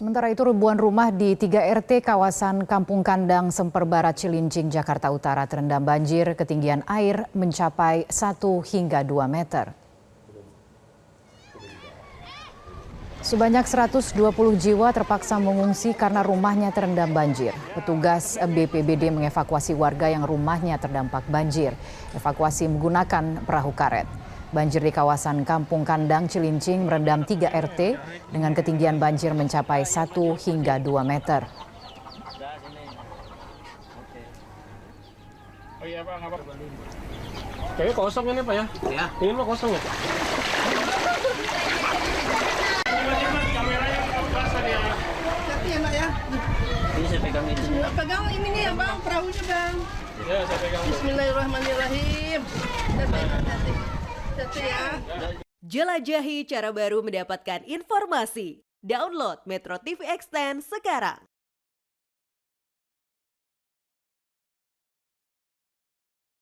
Sementara itu ribuan rumah di 3 RT kawasan Kampung Kandang Semper Barat Cilincing, Jakarta Utara terendam banjir ketinggian air mencapai 1 hingga 2 meter. Sebanyak 120 jiwa terpaksa mengungsi karena rumahnya terendam banjir. Petugas BPBD mengevakuasi warga yang rumahnya terdampak banjir. Evakuasi menggunakan perahu karet. Banjir di kawasan Kampung Kandang Cilincing merendam 3 RT dengan ketinggian banjir mencapai 1 hingga 2 meter. Oh iya Pak, nggak apa Kayaknya kosong ini Pak ya? Ya. Ini mah kosong ya? Ini saya pegang itu. Pegang ini nih ya bang, perahunya bang. Ya, saya pegang. Bismillahirrahmanirrahim. Hati hati. Hati ya. Jelajahi cara baru mendapatkan informasi. Download Metro TV Extend sekarang.